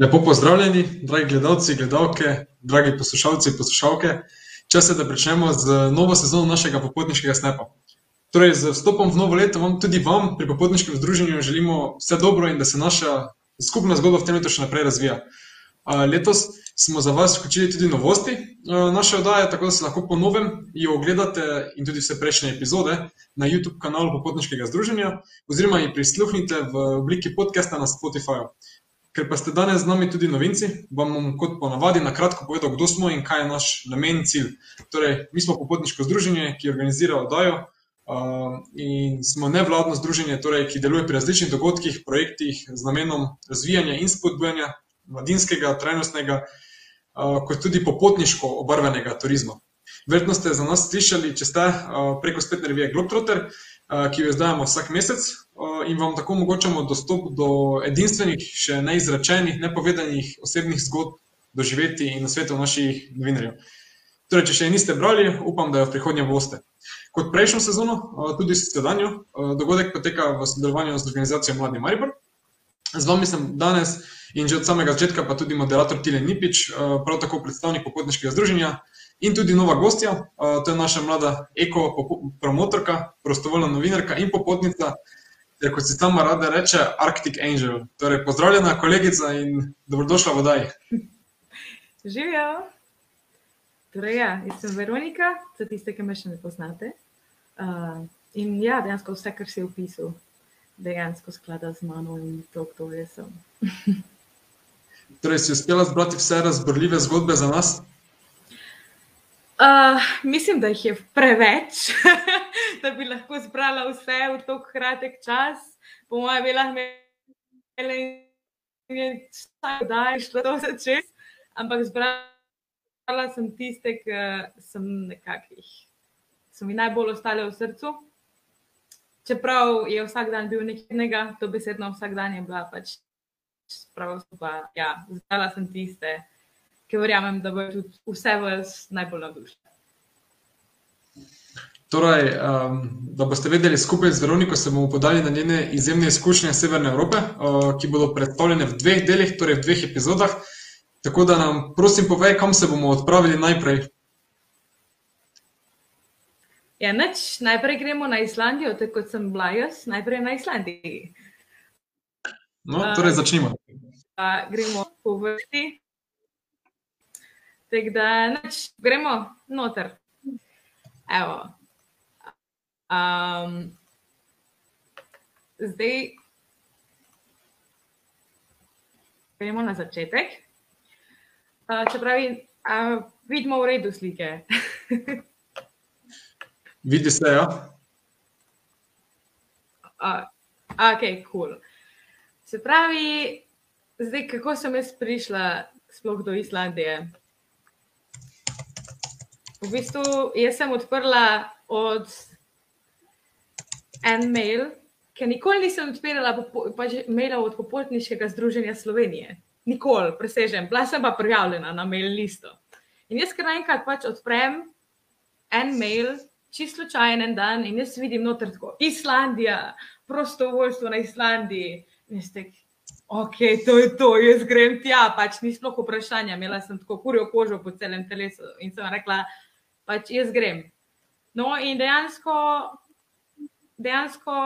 Lepo pozdravljeni, dragi gledalci, gledalke, dragi poslušalci, poslušalke. Čas je, da začnemo z novo sezono našega popotniškega snepa. Torej, z vstopom v novo leto vam tudi vam pri popotniškem združenju želimo vse dobro in da se naša skupna zgodba v tem letu še naprej razvija. Letos smo za vas vključili tudi novosti naše oddaje, tako da se lahko po novem jo ogledate in tudi vse prejšnje epizode na YouTube kanalu popotniškega združenja oziroma jih prisluhnite v obliki podcasta na Spotifyju. Ker pa ste danes z nami tudi novinci, vam bom kot ponavadi na kratko povedal, kdo smo in kaj je naš namen in cilj. Torej, mi smo popotniško združenje, ki organizira oddajo uh, in smo nevladno združenje, torej, ki deluje pri različnih dogodkih, projektih z namenom razvijanja in spodbujanja mladinskega, trajnostnega, uh, kot tudi popotniško obarvenega turizma. Verjetno ste za nas slišali, če ste uh, preko spletne revije Globetrotter, uh, ki jo izdajamo vsak mesec, in vam tako omogočamo dostop do edinstvenih, še neizrečenih, nepovedanih osebnih zgodb, doživeti in nasvetov naših novinarjev. Torej, če še niste brali, upam, da jo v prihodnje boste. Kot prejšnjo sezono, tudi sedanjo, dogodek poteka v sodelovanju z organizacijo Mladi Maribor. Z vami sem danes in že od samega začetka, pa tudi moderator Tile Nipič, prav tako predstavnik popotniškega združenja in tudi nova gostja. To je naša mlada eko-promotorka, prostovoljna novinarka in popotnica, ter kot se tam rada reče, Arctic Angel. Torej, pozdravljena, kolegica in dobrodošla v oddaji. Živijo. Torej, ja, jaz sem Veronika, za tiste, ki me še ne poznate. Uh, in ja, dejansko vse, kar si opisal, dejansko sklada z mano in to, kdo jaz sem. torej, si uspela zbrati vse razborljive zgodbe za nas? Uh, mislim, da jih je preveč, da bi lahko zbrala vse v tako kratek čas. Po mojem, bi lahko imela nekaj, da je šlo to začeti. Ampak zbrala sem tiste, ki sem nekakih, so mi najbolj ostale v srcu. Čeprav je vsak dan bil nekaj, to besedno vsak dan je bila pač prav skupaj. Ja, zbrala sem tiste ki verjamem, da bo tudi vse vas najbolj navdušilo. Torej, um, da boste vedeli, skupaj z Veroniko se bomo podali na njene izjemne izkušnje Severne Evrope, uh, ki bodo predstavljene v dveh delih, torej v dveh epizodah. Tako da nam, prosim, povej, kam se bomo odpravili najprej. Ja, neč, najprej gremo na Islandijo, tako kot sem bila jaz, najprej na Islandiji. No, torej, začnimo. Uh, gremo po vrsti. Tako da, neč, gremo noter. Evo. Um, zdaj, gremo na začetek. Uh, če pravi, uh, vidimo v redu slike. Vidi se, ja. Uh, ok, cool. Se pravi, zdaj, kako sem jaz prišla sploh do Islandije? V bistvu jaz sem odprla od en mail, ker nikoli nisem odpirala pač maila od popotniškega združenja Slovenije. Nikoli, presežem. Bila sem pa prijavljena na mail listo. In jaz kar naenkrat pač odprem en mail, čisto slučajen en dan in jaz vidim noter tako Islandija, prostovoljstvo na Islandiji. In jaz tek, ok, to je to, jaz grem tja, pač ni sploh vprašanja, imela sem tako kurjo kožo po celem telesu in sem rekla, pač jaz grem. No, in dejansko, dejansko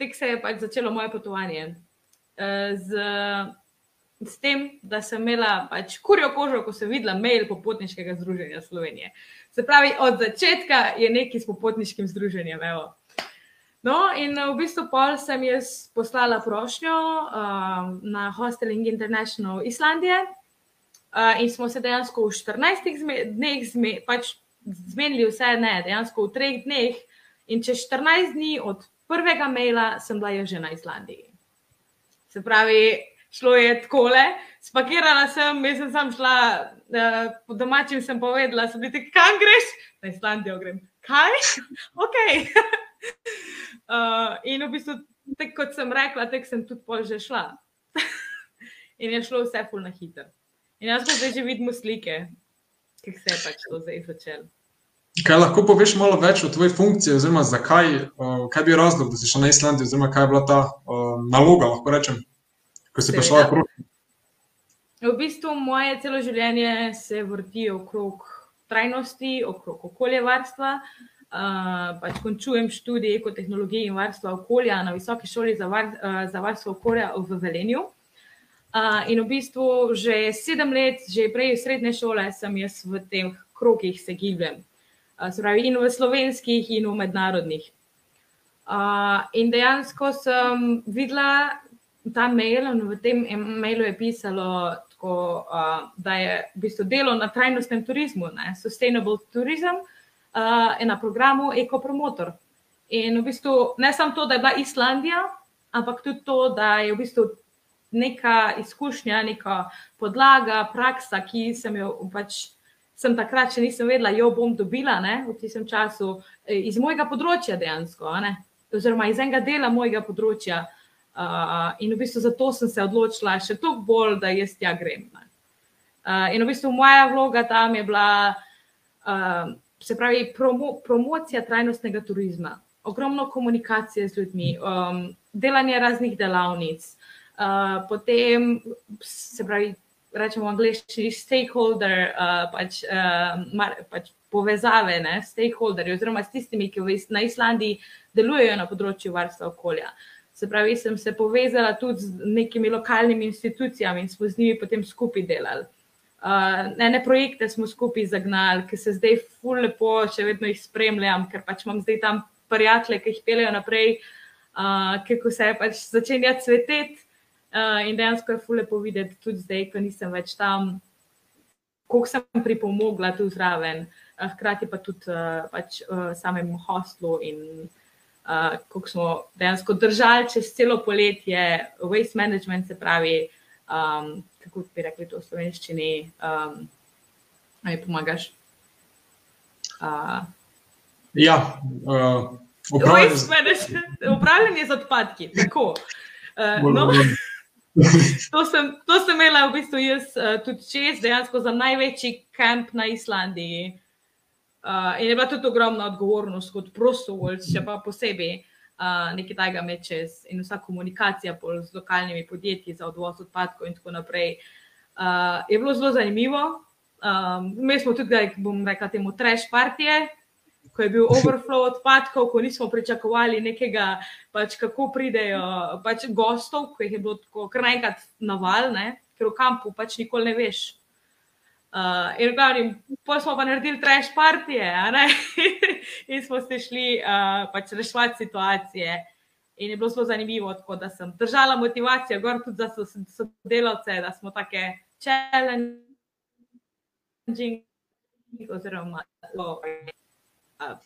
tek se je pač začelo moje potovanje. Eh, z, z tem, da sem imela pač kurjo kožo, ko sem videla mail popotniškega združenja Slovenije. Se pravi, od začetka je nekaj s popotniškim združenjem. Evo. No, in v bistvu pol sem jaz poslala prošnjo uh, na Hosteling International Islandije uh, in smo se dejansko v 14 dneh zme, pač zmenili vse, ne, dejansko v treh dneh. In čez 14 dni od prvega maila sem bila že na Islandiji. Se pravi, šlo je tako le, spakirala sem, jaz sem sam šla, uh, po domačem sem povedala, sem biti, kam greš? Na Islandijo grem. Kaj? ok. uh, in v bistvu, tek, kot sem rekla, tek sem tudi pol že šla. in je šlo vse fulno hitro. In jaz pa zdaj že vidim slike, ki se je pač to zdaj začelo. Kaj lahko poveš malo več o tvoji funkciji, oziroma zakaj, uh, kaj bi razlog, da si šel na Islandijo, oziroma kaj je bila ta uh, naloga, lahko rečem, ko si prišla v Kruh? V bistvu moje celo življenje se vrti okrog trajnosti, okrog okoljevarstva. Uh, pač končujem študij ekotehnologije in varstva okolja na Visoki šoli za, var, uh, za varstvo okolja v Velenju. Uh, in v bistvu že sedem let, že prej v srednje šole, sem jaz v teh krogih se gibljem. Uh, pravi, in v slovenskih, in v mednarodnih. Uh, in dejansko sem videla ta mail, in v tem mailu je pisalo, tako, uh, da je v bistvu delo na trajnostnem turizmu, ne, sustainable tourism, uh, na programu Ecopromotor. In v bistvu ne samo to, da je bila Islandija, ampak tudi to, da je v bistvu neka izkušnja, neka podlaga, praksa, ki sem jo pač. Sem takrat, če nisem vedela, jo bom dobila ne, v tistem času iz mojega področja, dejansko, ne, oziroma iz enega dela mojega področja, uh, in v bistvu zato sem se odločila še toliko bolj, da jaz tja grem. Uh, in v bistvu moja vloga tam je bila, uh, se pravi, promo, promocija trajnostnega turizma, ogromno komunikacije z ljudmi, um, delanje raznih delavnic, uh, potem se pravi, rečemo v angliščini, stakeholder, uh, pač, uh, mar, pač povezave, ne, stakeholderji, oziroma s tistimi, ki na Islandiji delujejo na področju varstva okolja. Se pravi, sem se povezala tudi z nekimi lokalnimi institucijami in smo z njimi potem skupaj delali. Uh, ne projekte smo skupaj zagnali, ki se zdaj ful lepo, še vedno jih spremljam, ker pač imam zdaj tam prijatelje, ki jih peljejo naprej, uh, kako se pač začenja cveteti. Uh, in dejansko je ful lepo videti tudi zdaj, ko nisem več tam, koliko sem pripomogla tu zraven, uh, hkrati pa tudi uh, pač, uh, samemu hostlu in uh, kako smo dejansko držali čez celo poletje, waste management, se pravi, um, kako bi rekli to v slovenščini, um, ali pomagaš. Uh, ja, uh, upravljanje z odpadki. Tako. Uh, no. To sem, to sem imela v bistvu jaz uh, tudi čez, dejansko za največji kamp na Islandiji. Uh, in je bila tudi ogromna odgovornost kot prostovoljc, še pa posebej uh, nekaj tajega med čez in vsa komunikacija z lokalnimi podjetji za odvoz odpadkov in tako naprej. Uh, je bilo zelo zanimivo. Um, mi smo tudi, bom rekla, temu trash partije, ko je bil overflow odpadkov, ko nismo pričakovali nekega, pač kako pridejo pač gostov, ko jih je bilo tako kar naenkrat naval, ne? ker v kampu pač nikoli ne veš. Uh, in glavni, pa smo pa naredili trash partije, in smo se šli uh, pač reševati situacije. In je bilo zelo zanimivo, tako da sem držala motivacijo, gor tudi za sodelavce, da smo take challenging, oziroma uh,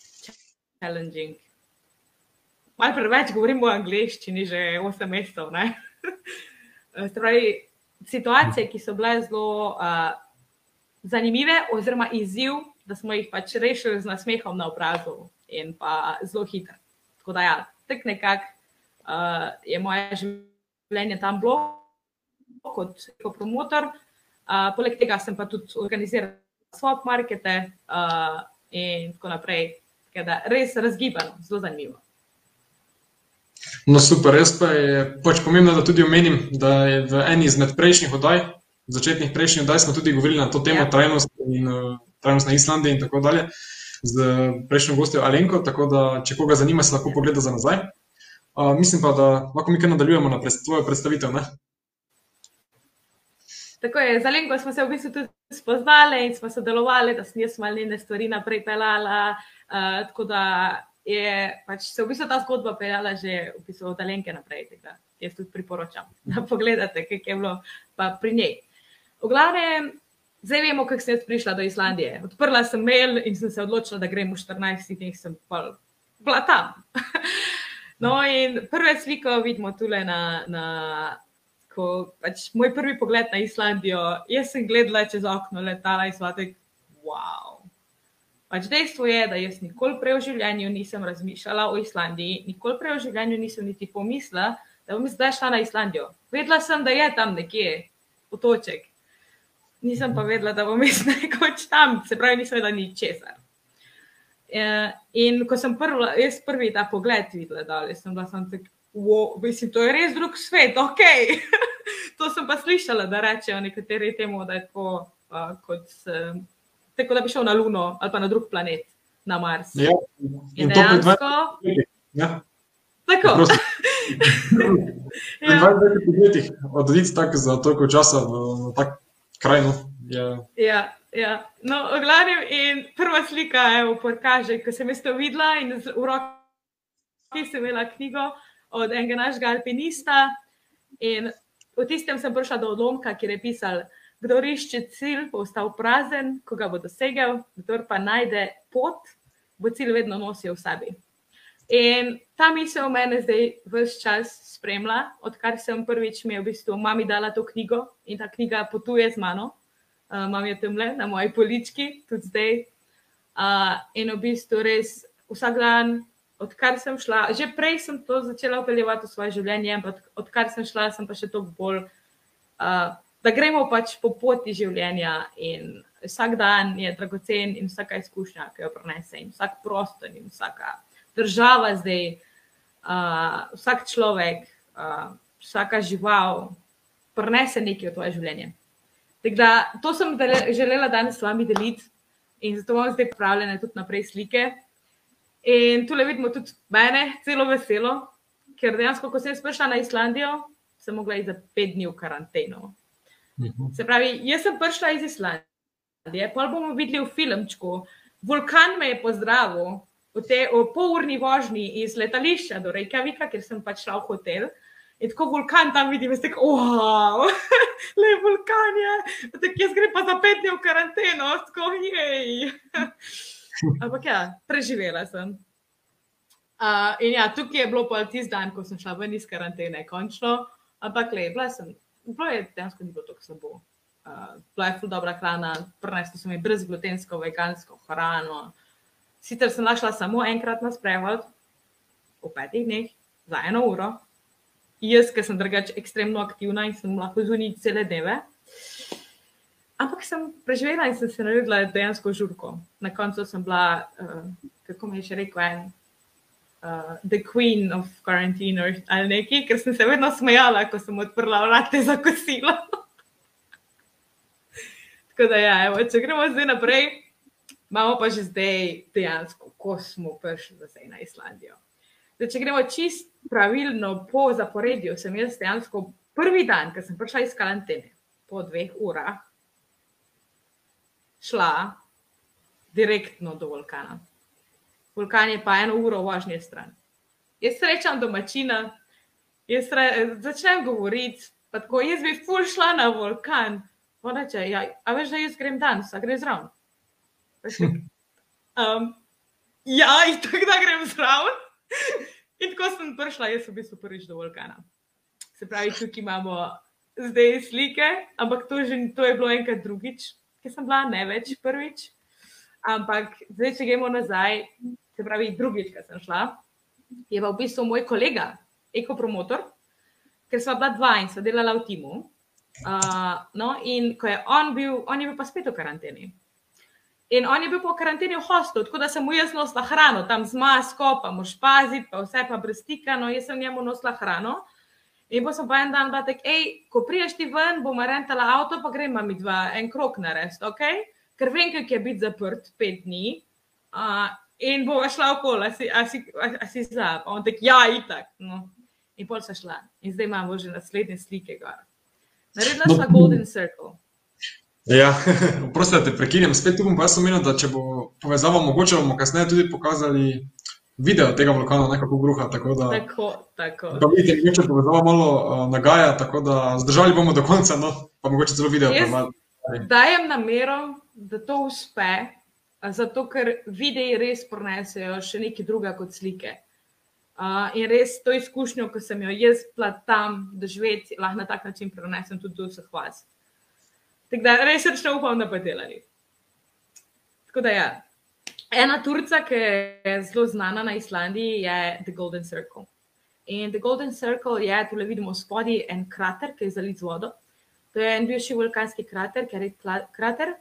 challenging. Malo preveč govorimo o angliščini, že 8 mesecev. situacije, ki so bile zelo. Uh, zanimive, oziroma izziv, da smo jih pač rešili z nasmehom na obrazu in pa zelo hitro. Tako da, ja, tak nekako uh, je moje življenje tam bilo kot, promotor. Uh, poleg tega sem pa tudi organiziral svoje markete uh, in tako naprej. Tako da, res razgibano, zelo zanimivo. No, super, res pa je pač pomembno, da tudi omenim, da je v eni izmed prejšnjih oddaj, začetnih prejšnjih oddaj smo tudi govorili na to temo ja. trajnosti in uh, trajnost na Islandiji in tako dalje z prejšnjo gostjo Alenko, tako da če koga zanima, se lahko pogleda za nazaj. Uh, mislim pa, da lahko mi kar nadaljujemo na pred, tvojo predstavitev. Ne? Tako je, za Alenko smo se v bistvu tudi spoznali in smo sodelovali, da sem jaz malo njene stvari naprej pelala. Uh, tako da je pač se v bistvu ta zgodba pelala že v bistvu od Alenke naprej. Tako, jaz tudi priporočam, da pogledate, kaj je bilo pa pri njej. V glavnem, zdaj vemo, kako sem prišla do Islandije. Odprla sem mail in sem se odločila, da grem v 14 dneh, sem pa bila tam. No, in prve slike vidimo tukaj na. na Ko, pač, moj prvi pogled na Islandijo, jaz sem gledala čez okno letala in svatek, wow. Pač dejstvo je, da jaz nikoli prej v življenju nisem razmišljala o Islandiji, nikoli prej v življenju nisem niti pomislila, da bom zdaj šla na Islandijo. Vedela sem, da je tam nekje otoček, nisem pa vedela, da bom jaz nekoč tam, se pravi, nisem vedela nič česar. Ja, in ko sem prvi, jaz prvi ta pogled videla, da sem bila sem tak, Wo, mislim, to je res drug svet, ok. to sem pa slišala, da rečejo nekateri temu, da je tako, uh, kot, uh, tako, da bi šel na Luno ali pa na drug planet, na Mars. Ja, In in dejansko, 20 ja, tako. ja, 20 letih oditi tako za toliko časa v, tak kraj, no, je ja, ja. No, v glavnem, in prva slika, evo, pokaže, ko sem jaz to videla in v roki sem imela knjigo od enega našega alpinista. In v tistem sem prišla do odlomka, kjer je pisal, kdo išče cilj, bo ostal prazen, ko ga bo dosegel, kdo pa najde pot, bo cilj vedno nosil v sebi. In ta misel mene zdaj vse čas spremlja, odkar sem prvič mi je v bistvu mami dala to knjigo in ta knjiga potuje z mano. Uh, imam jo tam le na moji polički, tudi zdaj. Uh, in v bistvu res vsak dan, odkar sem šla, že prej sem to začela upeljevati v svoje življenje, ampak odkar sem šla, sem pa še toliko bolj, uh, da gremo pač po poti življenja in vsak dan je dragocen in vsaka izkušnja, ki jo prenese in vsak prostor in vsaka država zdaj, uh, vsak človek, uh, vsaka žival prenese nekaj v tvoje življenje. Da, to sem dele, želela danes s vami deliti in zato imam zdaj pripravljene tudi naprej slike. In tu le vidimo tudi mene, zelo veselo, ker dejansko, ko sem prišla na Islandijo, sem mogla iti za pet dni v karanteno. Mhm. Se pravi, jaz sem prišla iz Islandije, pa bomo videli v filmčku. Vulkan me je pozdravil v tej polurni vožnji iz letališča do Reykjavika, ker sem pač šla v hotel. In tako vulkan tam vidim, veste, wow, le vulkan je. Tako jaz grem pa za pet dni v karanteno, tako jej. Ampak ja, preživela sem. Uh, in ja, tukaj je bilo pa tisti dan, ko sem šla ven iz karantene, končno. Ampak le, bila sem, bilo je dejansko ni bilo tako slabo. Uh, bila je ful dobra hrana, prenesli so mi brezglutensko, vegansko hrano. Sicer sem našla samo enkrat na sprehod, v petih dneh, za eno uro. Jaz, ki sem drugače ekstremno aktivna in sem lahko zunaj cele dneve. Ampak sem preživela in sem se naredila dejansko žurko. Na koncu sem bila, uh, kako mi je še rekel, en, uh, the queen of quarantine ali nekaj, ker sem se vedno smejala, ko sem odprla vrate za kosilo. Tako da, ja, evo, če gremo zdaj naprej, imamo pa že zdaj dejansko, ko smo prišli zdaj na Islandijo. Zdaj, če gremo čist pravilno po zaporedju, sem jaz dejansko prvi dan, ko sem prišla iz karantene, po dveh urah, šla direktno do vulkana. Vulkan je pa eno uro vožnje stran. Jaz srečam domačina, jaz re, začnem govoriti, pa tako jaz bi ful šla na vulkan. On reče, ja, a veš, da jaz grem danes, a gre zraven. Um, ja, in tako da grem zraven. In tako sem prišla, jaz sem v bistvu prvič do vulkana. Se pravi, tukaj imamo zdaj slike, ampak to, že, to je bilo enkrat drugič, ki sem bila, ne več prvič. Ampak zdaj, če gremo nazaj, se pravi, drugič, ko sem šla, je pa v bistvu moj kolega, ekopromotor, ker sva bila dva in sva delala v timu. Uh, no, in ko je on bil, on je bil pa spet v karanteni. In on je bil po karanteni v hostlu, tako da sem mu jaz nosila hrano, tam z masko, pa moš paziti, pa vse pa brez stika, no jaz sem njemu nosila hrano. In pa sem pa en dan bila tak, hej, ko priješ ti ven, bomo rentala avto, pa gremo mi dva en krok narediti, ok? Ker vem, kako je biti zaprt pet dni. Uh, in bova šla okoli, a si, a si, a, a si za, on tak, ja, itak. No. In pol sem šla. In zdaj imamo že naslednje slike gor. Naredila No, sva Golden Circle. Ja, prosim, da te prekinem. Spet bom pa jaz omenil, da če bo povezava mogoče, bomo kasneje tudi pokazali video tega vulkana, nekako bruha. Tako da, Tako, tako. da vidite, mogoče povezava malo uh, nagaja, tako da zdržali bomo do konca, no, pa mogoče celo video. Dajem namero, da to uspe, zato ker videi res prenesejo še nekaj druga kot slike. Uh, in res to izkušnjo, ki sem jo jaz bila tam doživeti, lahko na tak način prenesem tudi do vseh vas. Tako da res srčno upam, da bodo delali. Tako da ja. Ena turca, ki je zelo znana na Islandiji, je The Golden Circle. In The Golden Circle je, tu le vidimo spodaj, en krater, ki je zalit z vodo. To je en bivši vulkanski krater, ker je krater.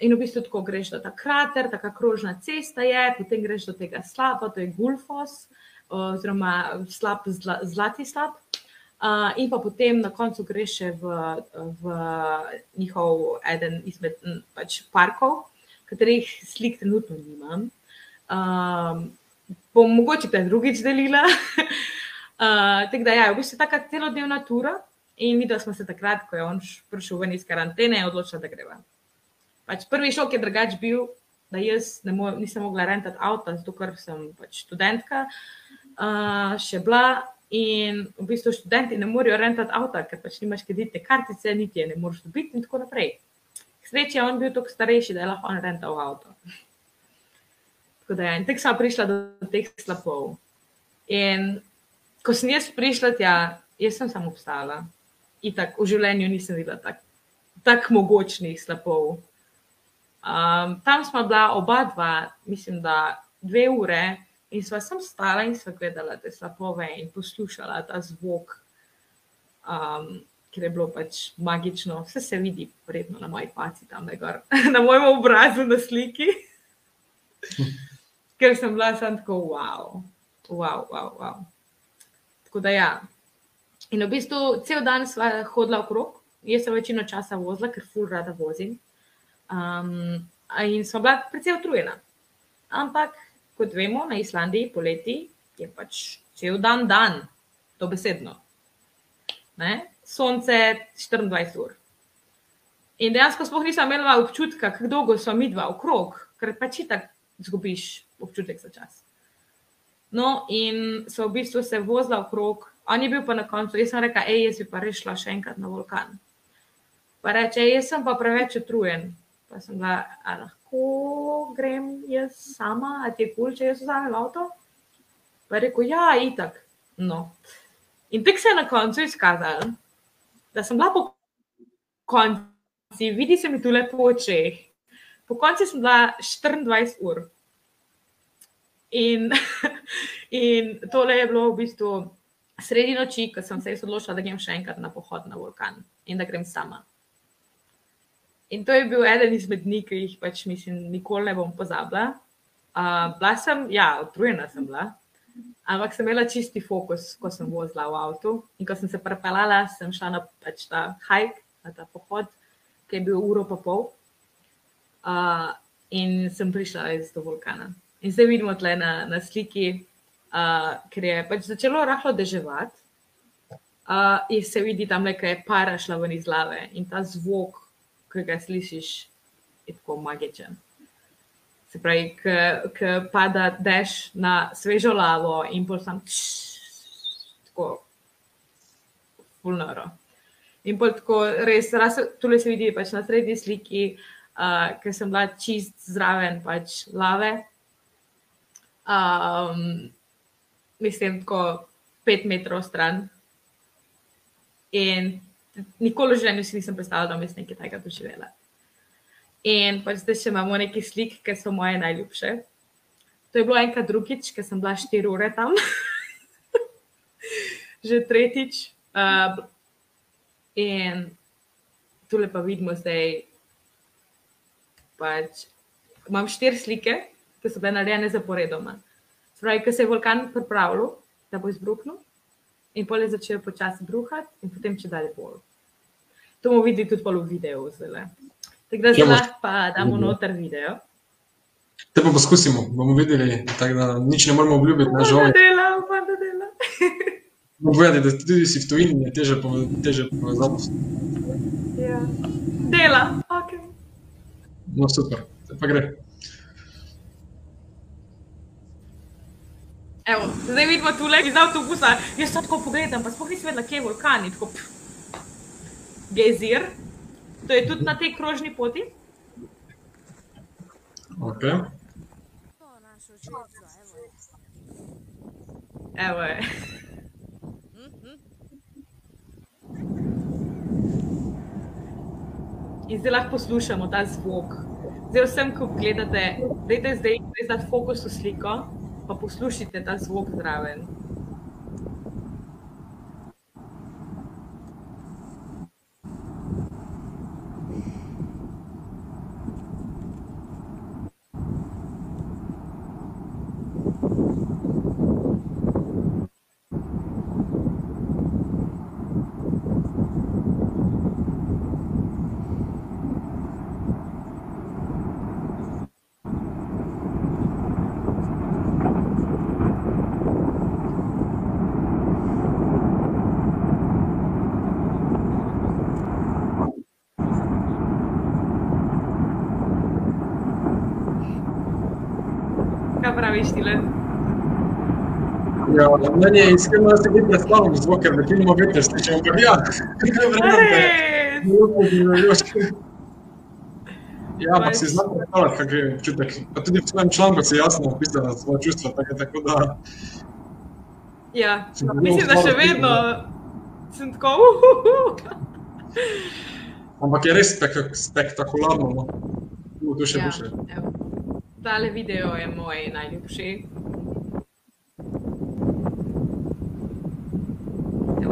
In v bistvu tako greš do ta krater, taka krožna cesta je, potem greš do tega slapa, to je Gulfos. oziroma slab, zla, zlati slab. Uh, in pa potem na koncu greš še v, v njihov eden izmed pač parkov, katerih slik trenutno nimam. Um, bom mogoče te drugič delila. uh, tako da, ja, v bistvu je taka celodnevna tura. In mi, da smo se takrat, ko je on prišel ven iz karantene, odločili, da greva. Pač prvi šok je drugač bil, da jaz mo nisem mogla rentati avta, zato ker sem pač študentka uh, še bila. In v bistvu študenti ne morejo rentati avta, ker pač nimaš kreditne kartice, niti je ne moreš dobiti, in tako naprej. Sreče je on bil tako starejši, da je lahko rental avto. Tako da je, in tako sem prišla do teh slapov. In ko sem jaz prišla tja, jaz sem samo obstala. In tako v življenju nisem videla tako tak mogočnih slapov. Um, tam smo bila oba dva, mislim, da dve ure. In sva sem stala in sva gledala te slapove in poslušala ta zvok, um, ker je bilo pač magično. Vse se vidi, predno na moji paci tam, gor, na mojem obrazu na sliki. ker sem bila samo tako, wow, wow, wow, wow. Tako da ja. In v bistvu cel dan sva hodila okrog, jaz sem večino časa vozila, ker ful rada vozim. Um, in sva bila precej utrujena. Ampak kot vemo, na Islandiji poleti je pač cel dan dan, to besedno. Ne? Sonce 24 ur. In dejansko sploh nisem imela občutka, kako dolgo so mi dva okrog, ker pač tako zgubiš občutek za čas. No, in so v bistvu se vozila okrog, on je bil pa na koncu, jaz sem rekla, hej, jaz bi pa rešila še enkrat na vulkan. Pa reče, jaz sem pa preveč utrujen. Pa sem bila, lahko grem jaz sama, a ti je kul, če jaz vzamem avto? Pa je rekel, ja, itak. No. In tek se je na koncu izkazal, da sem bila po konci, vidi se mi tu lepo v očeh. Po konci sem bila 24 ur. In, in tole je bilo v bistvu sredi noči, ko sem se odločila, da grem še enkrat na pohod na vulkan in da grem sama. In to je bil eden izmed dni, ki jih pač mislim, nikoli ne bom pozabila. Uh, bila sem, ja, utrujena sem bila, ampak sem imela čisti fokus, ko sem vozila v avtu. In ko sem se prepeljala, sem šla na pač ta hike, na ta pohod, ki je bil uro pa pol. Uh, in sem prišla iz do vulkana. In zdaj vidimo tle na, na sliki, uh, ker je pač začelo rahlo deževati. Uh, in se vidi tam, da je para šla ven iz lave in ta zvok, ki ga slišiš, je tako magičen. Se pravi, ki pada dež na svežo lavo in pol sam tako fulnoro. In pol tako res, tukaj se vidi pač na srednji sliki, uh, ker sem bila čist zraven pač lave. Um, mislim, tako pet metrov stran. In nikoli v življenju si nisem predstavljala, da jaz nekaj takega doživela. In pač zdaj še imamo nekaj slik, ki so moje najljubše. To je bilo enkrat drugič, ker sem bila štiri ure tam, že tretjič. Uh, in tukaj pa vidimo zdaj, pač imam štiri slike, ki so bile narejene zaporedoma. Spravi, ker se je vulkan pripravljal, da bo izbruhnil in pol je začel počasi bruhati, in potem če dalje bolj. To bomo videli tudi v videu. Tako da zdaj lahko pa damo noter video. Te pa poskusimo, bomo videli, tako da nič ne moramo obljubiti, na žal. Dela, pa da dela. Povedali, da tudi si v tujini, je teže, teže povezati. Ja, dela, ok. No, super, pa gre. Evo, zdaj vidimo tu le iz avtobusa, jaz tako pogledam, pa sploh nisem vedela, kje je vulkan. Gezir, to je tudi na tej krožni poti. Ok. Evo je. In zdaj lahko poslušamo ta zvok. Zdaj vsem, ko gledate, dajte zdaj, zdaj fokus v sliko pa poslušajte ta zvok zraven. Ja, meni je iskreno, da se vidi predstavljam zvok, ker večinoma veter slišim, ampak ja, Res? Ja, ampak si znam predstavljati, kak je občutek. Pa tudi v svojem članku si jasno opisala svoje čustva, tako, tako da... Ja, mislim, da še vedno sem tako. uhuhu. Ampak je res spek spektakularno, no. U, to še Ja, boljše. evo. Tale video je moj najljubši.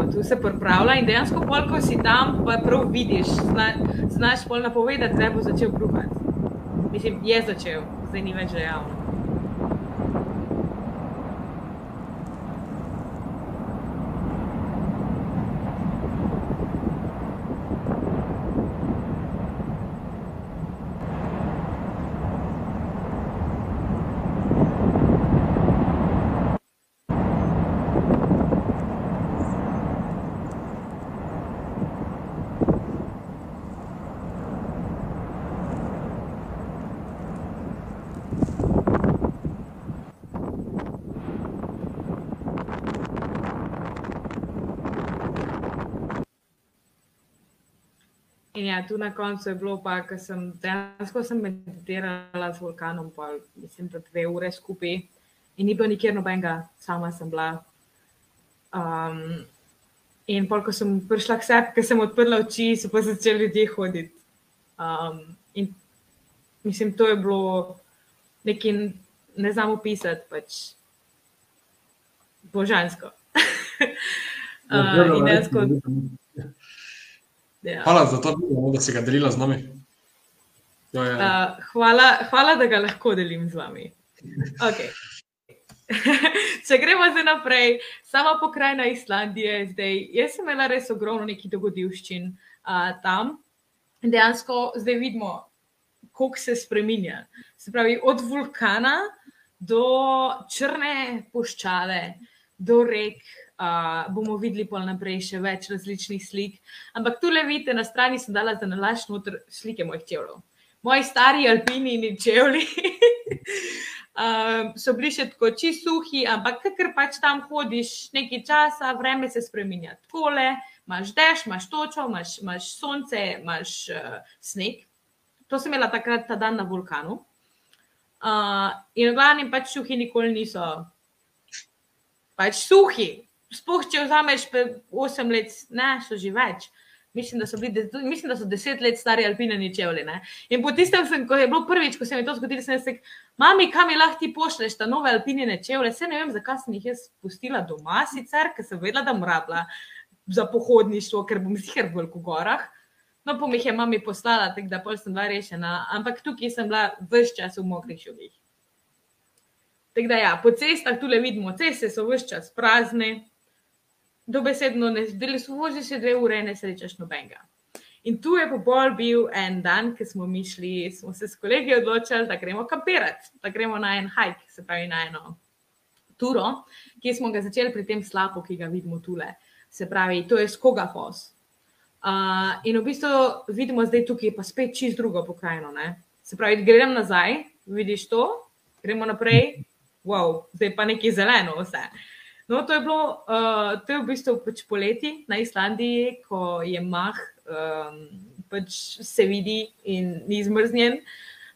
Evo, tu se pripravlja in dejansko, pol, ko si tam, pa prav vidiš, zna, znaš pol napovedati, da bo začel bruhati. Mislim, je začel, zdaj ni več dejavno. Ja, tu na koncu je bilo pa, ker sem dejansko sem meditirala z vulkanom, pa mislim, da dve ure skupaj in ni bilo nikjer nobenega, sama sem bila. Um, in pol, ko sem prišla k sebi, ker sem odprla oči, so pa začeli ljudje hoditi. Um, in mislim, to je bilo nekaj, ne znam opisati, pač božansko. Uh, in dejansko. Ja. Hvala za to, video, da si ga delila z nami. To je, Uh, hvala, hvala, da ga lahko delim z vami. Okay. Če gremo zdaj naprej, sama pokrajina Islandije, zdaj, jaz sem imela res ogromno nekih dogodivščin uh, tam. Dejansko zdaj vidimo, kako se spremenja. Se pravi, od vulkana do črne puščave, do rek. Uh, bomo videli pol naprej še več različnih slik. Ampak tule vidite, na strani sem dala za nalaž noter slike mojih čevljev. Moji stari alpini čevlji um, so bili še tako čisto suhi, ampak ker pač tam hodiš nekaj časa, vreme se spremenja. Takole, imaš dež, imaš točo, imaš, imaš sonce, imaš uh, sneg. To sem imela takrat ta dan na vulkanu. Uh, in v glavnem pač suhi nikoli niso. Pač suhi. Sploh, če vzameš 8 let, ne, so že več. Mislim, da bili, mislim, da so 10 let stari alpinani čevlji. Ne? In po tistem, sem, ko je bilo prvič, ko se mi to zgodilo, sem rekel, mami, kam mi lahko ti pošleš ta nove alpinine čevlje? Se ne vem, zakaj sem jih jaz pustila doma, sicer, ker sem vedela, da moram rabila za pohodništvo, ker bom sicer v gorah. No, pa mi jih je mami poslala, tako da pol sem bila rešena, ampak tukaj sem bila vse čas v mokrih šubih. Tako da ja, po cestah tule vidimo, ceste so vse čas prazne, dobesedno ne zdeli so vozi se dve ure, ne srečaš nobenega. In tu je pa bolj bil en dan, ki smo mi šli, smo se s kolegi odločili, da gremo kampirati, da gremo na en hike, se pravi na eno turo, ki smo ga začeli pri tem slapu, ki ga vidimo tule. Se pravi, to je Skogafos. Uh, in v bistvu vidimo zdaj tukaj pa spet čist drugo pokrajino. Ne? Se pravi, grem nazaj, vidiš to, gremo naprej, wow, zdaj pa nekaj zeleno vse. No, to je bilo, uh, to je v bistvu pač poleti na Islandiji, ko je mah, um, pač se vidi in ni zmrznjen,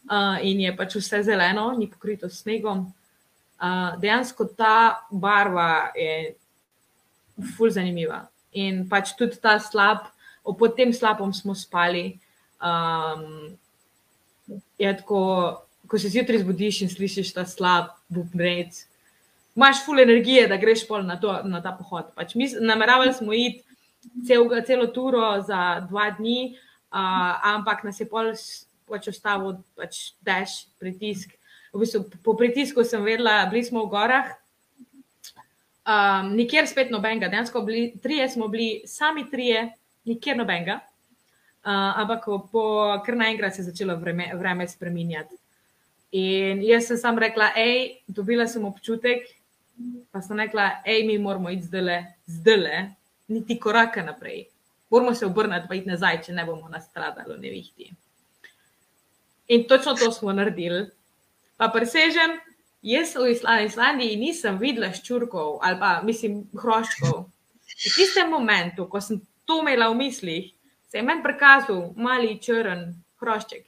uh, in je pač vse zeleno, ni pokrito s snegom. Uh, dejansko ta barva je ful zanimiva. In pač tudi ta slab, pod tem slabom smo spali. Um, je tako, ko se zjutraj zbudiš in slišiš ta slab bubnec, imaš ful energije, da greš pol na, to, na ta pohod. Pač mi nameravali smo iti cel, celo turo za dva dni, uh, ampak nas je pol pač ustavil pač dež, pritisk. V bistvu, po pritisku sem vedela, bili smo v gorah, um, nikjer spet nobenega, dejansko bili, trije smo bili, sami trije, nikjer nobenega. Uh, ampak po kar naenkrat se je začelo vreme, vreme spreminjati. In jaz sem sam rekla, hej, dobila sem občutek, pa sem rekla, hej, mi moramo iti zdaj, zdaj, niti koraka naprej. Moramo se obrniti, pa iti nazaj, če ne bomo nastradali v nevihti. In točno to smo naredili. Pa presežem, Jaz v Islandiji nisem videla ščurkov ali pa mislim hroščkov. V tistem momentu, ko sem to imela v mislih, se je meni prikazal mali črn hrošček.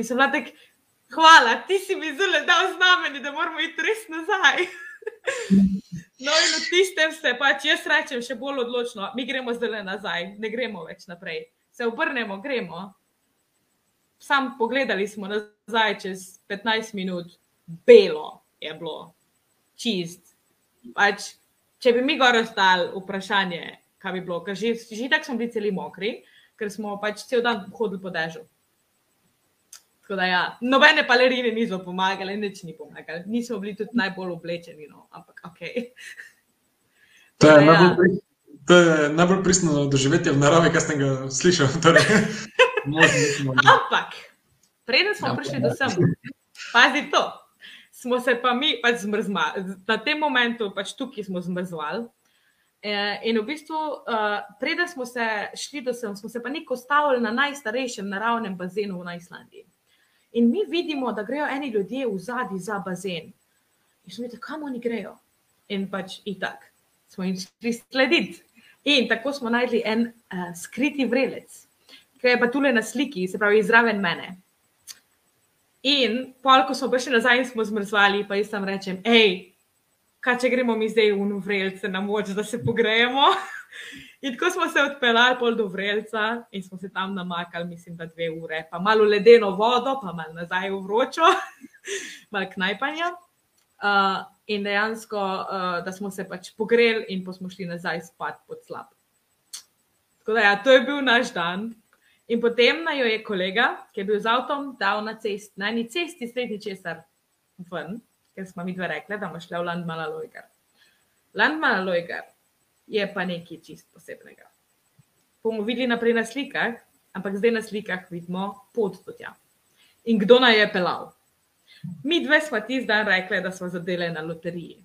In sem bila tako, hvala, ti si mi zelo dal znamenje, da moramo iti res nazaj. No, in v tistem se pač jaz rečem še bolj odločno, mi gremo zdaj nazaj, ne gremo več naprej. Se obrnemo, gremo. Sam pogledali smo nazaj čez 15 minut, belo je bilo, čist. Pač, če bi mi gor ostali, vprašanje, kaj bi bilo, ker že, že tako smo bili celi mokri, ker smo pač cel dan hodili po dežju. Tako da, ja, nobene palerine niso pomagale, nič ni pomagalo, nismo bili tudi najbolj oblečeni, no, ampak ok. To je, Ja. najbolj, pri- to je najbolj pristno doživetje v naravi, kar sem ga slišal. Torej, možno, da- Ampak, preden smo Ja, prišli do sem, pazi to. Smo se pa mi pač zmrzmali, na tem momentu, pač tukaj smo zmrzvali. Eh, In v bistvu, eh, preden smo se šli do sem, smo se pa neko stavili na najstarejšem naravnem bazenu na Islandiji. In mi vidimo, da grejo eni ljudje v zadnji za bazen. In smo rekli, kam oni grejo? In pač itak smo jim šli slediti. In tako smo najdli en uh, skriti vrelec, ki je pa tule na sliki, se pravi, zraven mene. In pol, ko smo prišli nazaj smo zmrzvali, pa jaz tam rečem, hej, kaj če gremo mi zdaj v vrelce na moč, da se pogrejemo. In tako smo se odpeljali pol do vrelca in smo se tam namakali, mislim, da dve ure, pa malo ledeno vodo, pa malo nazaj v vročo, malo knajpanja. Uh, in dejansko, uh, da smo se pač pogreli in pa smo šli nazaj spat pod slab. Tako da, ja, to je bil naš dan. In potem naj jo je kolega, ki je bil z avtom, dal na, cest, na eni cesti sredi česar ven, ker smo mi dve rekli, da bomo šli v Landmala Lojgar. Landmala Lojgar je pa nekaj čist posebnega. Bomo videli naprej na slikah, ampak zdaj na slikah vidimo pot do tja. In kdo naj je pelal? Mi dve smo tisti dan rekli, da smo zadeli na loteriji.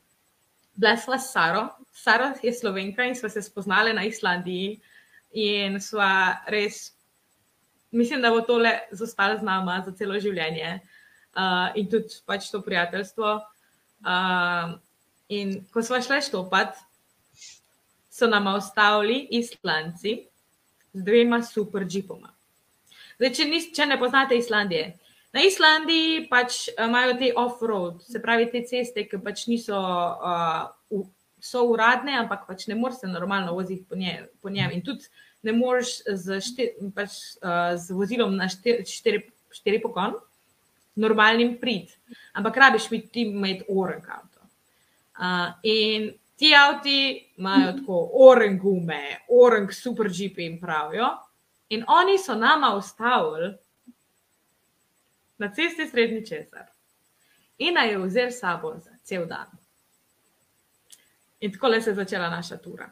Bila sva s Saro, Sara je slovenka in sva se spoznali na Islandiji in sva res, mislim, da bo tole zostalo z nama za celo življenje uh, in tudi pač to prijateljstvo. Uh, in ko sva šla štopati, so nam ostavili Islandci z dvema super džipoma. Zdaj, če, nis, če ne poznate Islandije, na Islandiji pač eh, imajo te off-road, se pravi te ceste, ki pač niso, uh, so uradne, ampak pač ne moreš se normalno voziti po, nje, po njem. In tudi ne moreš z, štir, pač, uh, z vozilom na štiri, štiri, štiri pokon, normalnim prid, ampak rabiš biti imeti orange avto. Uh, in ti avti imajo tako orange gume, orange super jeepi in pravijo. In oni so nama ustavili na cesti srednji česar in naj jo vzeli s sabo za cel dan. In tako le se je začela naša tura.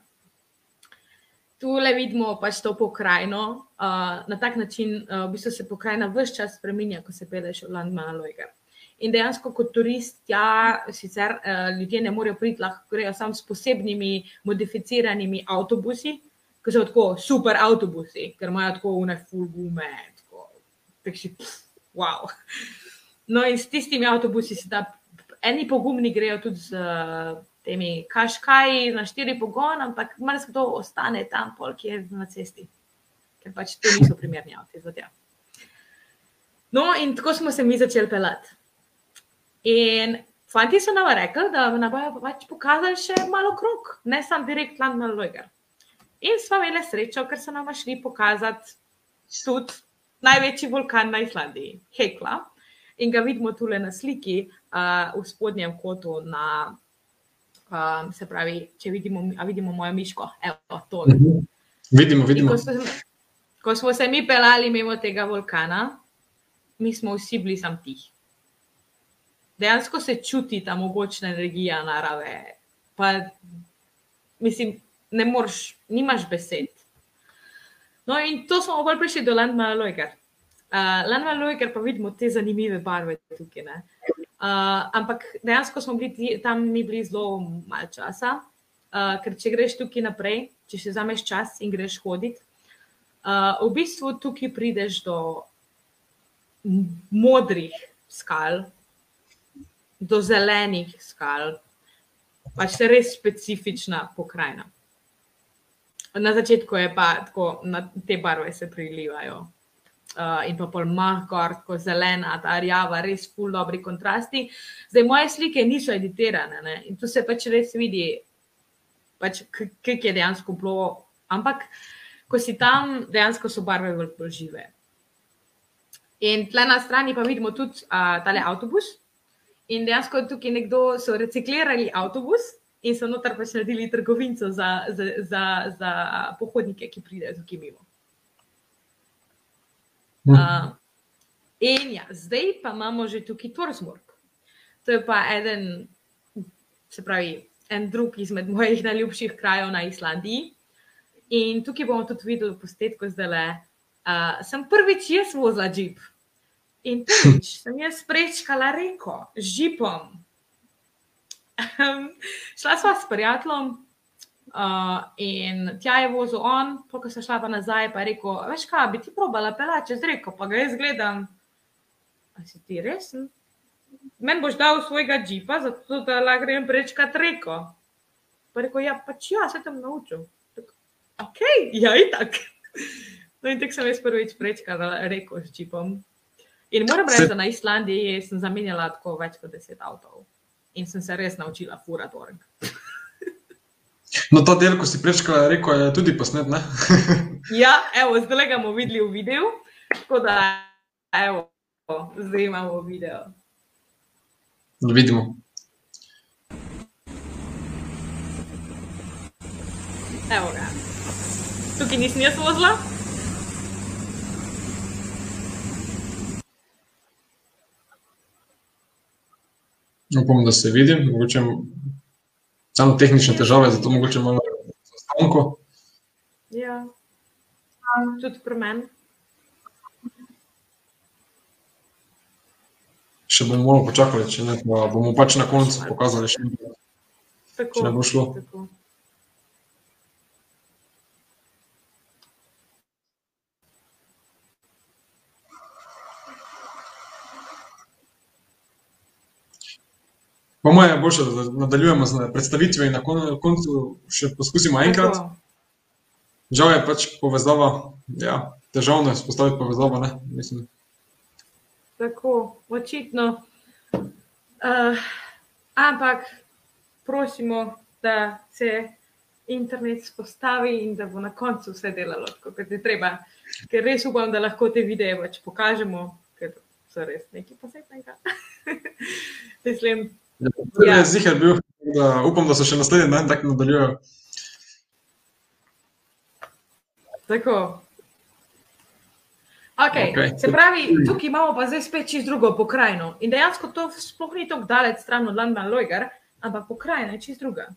Tule vidimo pač to pokrajino, uh, na tak način uh, v bistvu se pokrajina vse čas spremenja, ko se peleš v Landmana Lojga. In dejansko kot turist, ja, sicer uh, ljudje ne morejo priti, lahko grejo samo s posebnimi modificiranimi avtobusi, ki so tako super avtobusi, ker imajo tako une full gume, tako, pff, wow. No in s tistimi avtobusi se da, eni pogumni grejo tudi z uh, temi kaškaji na štiri pogon, ampak marsikdo ostane tam, pol, ki je na cesti, ker pač to niso primerni tja. No, in tako smo se mi začeli pelati. In fanti so nam rekli, da nam bodo pač pokazali še malo krok, ne samo direkt land na Lojgar. In smo imeli srečo, ker so nam šli pokazati tudi največji vulkan na Islandiji, Hekla. In ga vidimo tule na sliki, uh, v spodnjem kotu, na, um, se pravi, če vidimo, vidimo mojo miško, evo, tole. Vidimo, In vidimo. Ko, smo, ko smo se mi pelali mimo tega vulkana, mi smo vsi bili sam tihi. Dejansko se čuti ta mogočna energija narave. Pa, mislim, ne moreš, nimaš besed. No, in to smo bolj prišli do Landmana Lojgar. Uh, Landmana Lojgar pa vidimo te zanimive barve tukaj. ne. Uh, ampak dejansko smo bili tam, mi bili zelo malo časa, uh, ker če greš tukaj naprej, če si vzameš čas in greš hoditi, uh, v bistvu tukaj prideš do modrih skal, do zelenih skal, pač se res specifična pokrajina. Na začetku je pa tako, na te barve se prilivajo. Uh, in pa pol mahkor, tako zelena, ta rjava, res ful dobri kontrasti. Zdaj, moje slike niso editirane ne? in tu se pač res vidi, pač, kaj je dejansko bilo. Ampak, ko si tam, dejansko so barve bolj žive. In tle na strani pa vidimo tudi uh, tale avtobus. In dejansko tukaj nekdo so reciklirali avtobus in so noter pač naredili trgovinco za, za, za, za pohodnike, ki pridejo tukaj mimo. Uh, in ja, zdaj pa imamo že tukaj Torsmorg. To je pa eden, se pravi, en drug izmed mojih najljubših krajev na Islandiji. In tukaj bomo tudi videli postetko zdaj le. Uh, sem prvič jaz vozila jeep. In prvič sem jaz prečkala reko z žipom. Um, šla sva s prijateljem, Uh, in tja je vozil on, ko sem šla pa nazaj, pa je rekel: Veš kaj, bi ti probala pelati čez reko, pa ga jaz gledam. A si ti resen? Meni boš dal svojega džipa, zato da lahko grem prečkat reko. Pa rekel: Ja, pač ja, se tam naučil. Tak, ok, ja, in tako. No, in tako sem jaz prvič prečkala reko s džipom. In moram reči, da na Islandiji sem zamenjala tako več kot deset avtomobilov. In sem se res naučila furati org. No, ta del, ko si prečkala, reko, je tudi posnet. ja, evo, zdaj ga bomo videli v videu. Tako da, evo, zdaj imamo video. Da vidimo. Evo ga. Tukaj nisem jaz vozila. Upam, da se vidim. Mogoče samo tehnične težave, zato mogoče malo zastanko. Ja, tudi pri meni. Še bomo malo počakali, če ne, bomo pač na koncu pokazali še nekaj. Če ne bo šlo. Tako. Po mojem, je bolje, da nadaljujemo z predstavitvijo in na koncu še poskusimo enkrat. Žal je pač povezava, ja, težavno je spostaviti povezavo. Tako, očitno. Uh, ampak prosimo, da se internet spostavi in da bo na koncu vse delalo tako, kot je treba. Ker res upam, da lahko te videe pač pokažemo, ker so res nekaj posebnega. Mislim. Ja, ja. Zihar bil, da upam, da so še naslednji dan tako nadaljujejo. Tako. Okay. Okay. Se pravi, tukaj imamo pa zdaj spet čisto drugo pokrajino. In dejansko to sploh ni tako daleč stran od London Loiger, ampak pokrajina je čisto druga.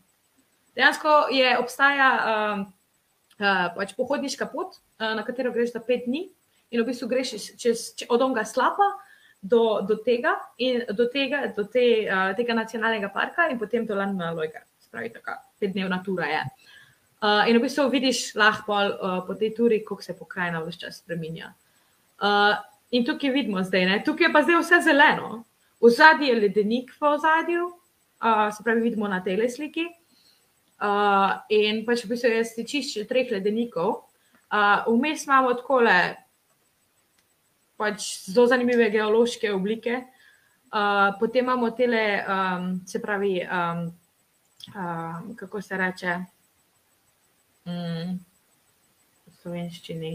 Dejansko je obstaja uh, uh, pač pohodniška pot, uh, na katero greš za pet dni in v bistvu greš čez, čez, od onga slapa do, do tega in do tega, do te, uh, tega nacionalnega parka in potem do Londona Lojga. Spravi, tako petdnevna tura je. Uh, in v bistvu vidiš lahko uh, po tej turi, kako se pokrajina vse čas spremenja. Uh, in tukaj vidimo zdaj, ne? tukaj je pa zdaj vse zeleno. V zadnji je ledenik v ozadju, uh, se pravi, vidimo na tej sliki. Uh, in pač v bistvu je stičišče treh ledenikov. Uh, vmes imamo tako le pač zelo zanimive geološke oblike. Uh, potem imamo tele, um, se pravi, um, um, kako se reče, um, v slovenščini.